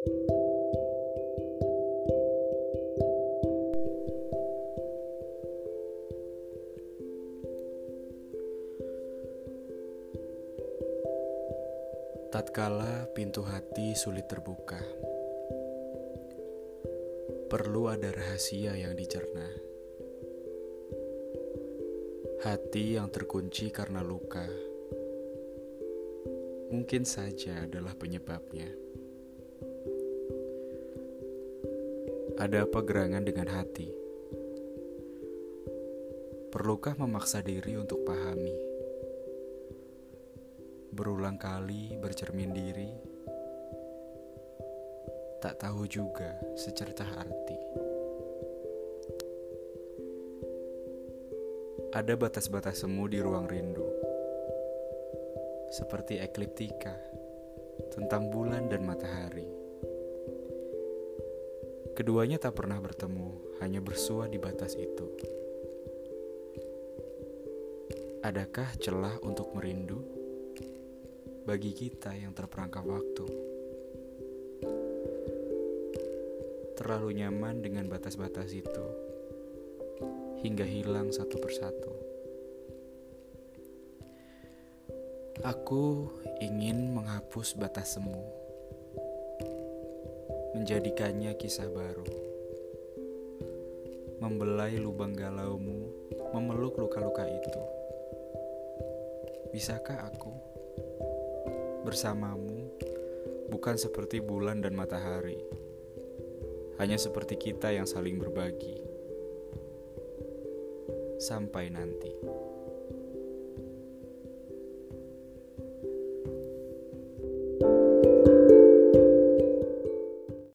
Tatkala pintu hati sulit terbuka, perlu ada rahasia yang dicerna. Hati yang terkunci karena luka mungkin saja adalah penyebabnya. Ada apa gerangan dengan hati? Perlukah memaksa diri untuk pahami? berulang kali bercermin diri, tak tahu juga secercah arti. Ada batas-batas semu di ruang rindu, seperti ekliptika tentang bulan dan matahari. Keduanya tak pernah bertemu, hanya bersua di batas itu. Adakah celah untuk merindu? bagi kita yang terperangkap waktu. Terlalu nyaman dengan batas-batas itu, hingga hilang satu persatu. Aku ingin menghapus batas semu, menjadikannya kisah baru, membelai lubang galaumu, memeluk luka-luka itu. Bisakah aku? bersamamu bukan seperti bulan dan matahari, hanya seperti kita yang saling berbagi. Sampai nanti.